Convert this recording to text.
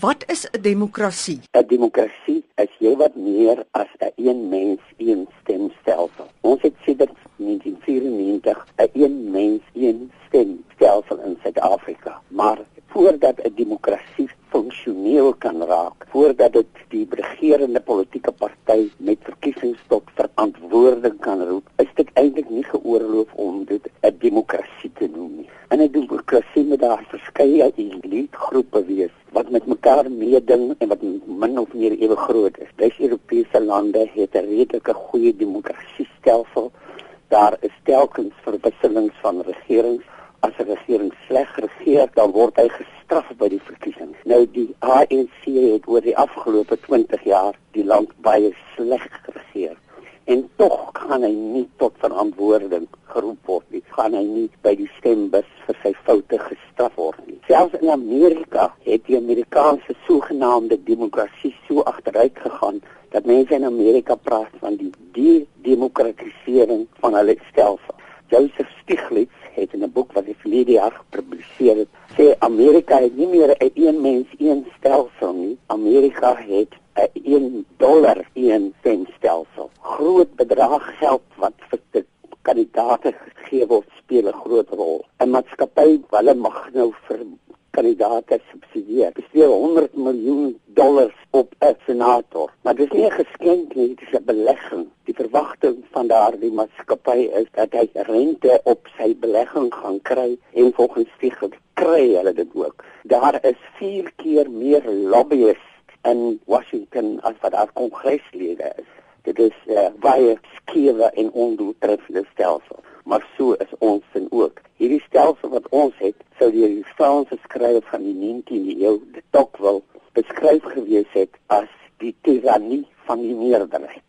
Wat is 'n demokrasie? 'n Demokrasie is heelwat meer as 'n een, mens een stemstelsel. Ons het sedert 1994 'n een, mens een stemstelsel in Suid-Afrika, maar voordat 'n demokrasie funksioneel kan raak, voordat dit die regerende politieke party met verkiesings tot verantwoording kan roep, is dit eintlik nie geoorloof om dit 'n demokrasie te noem nie. In 'n demokrasie moet daar verskeie elite groepe wees wat met mekaar meeding en wat min of meer ewe groot is. Dis Europese lande het 'n redelike goeie demokrasiestelsel. Daar is telkens verwisselings van regerings. As 'n regering sleg regeer, dan word hy gestraf by die verkiesings. Nou die ANC het oor die afgelope 20 jaar die land baie sleg tog kan hy nie tot verantwoording geroep word nie. Gaan hy nie by die stembus vir sy foute gestraf word nie. Selfs in Amerika het die Amerikaanse sogenaamde demokrasie so agteruit gegaan dat mense in Amerika praat van die de-demokratisering van hulle stelsel. Joseph Stiglitz het in 'n boek wat hy verlede jaar gepubliseer het, sê Amerika het nie meer 'n een, mens een stelsel nie. Amerika het 'n 1 dollar een stemstelsel. Groot bedrag geld wat vir die kandidate gegee word speel 'n groot rol. 'n Maatskappy hulle mag nou vir kandidate subsidieer. Bestee 100 miljoen dollars op 'n senator. Maar dit is nie 'n geskenk nie, dit is 'n belegging. Die verwagting van daardie maatskappy is dat hy rente op sy belegging gaan kry en volgens die kry hulle dit ook. Daar is 4 keer meer lobbyists in Washington as wat daar kongreslede is. Dit is uh, baie skewe en ondoeltreffende stelsel, maar so is ons sin ook. Hierdie stelsel wat ons het, sou deur die Franse skrywer van die 19de eeu, de Tocqueville, beskryf gewees het as die tirannie van die meerderheid.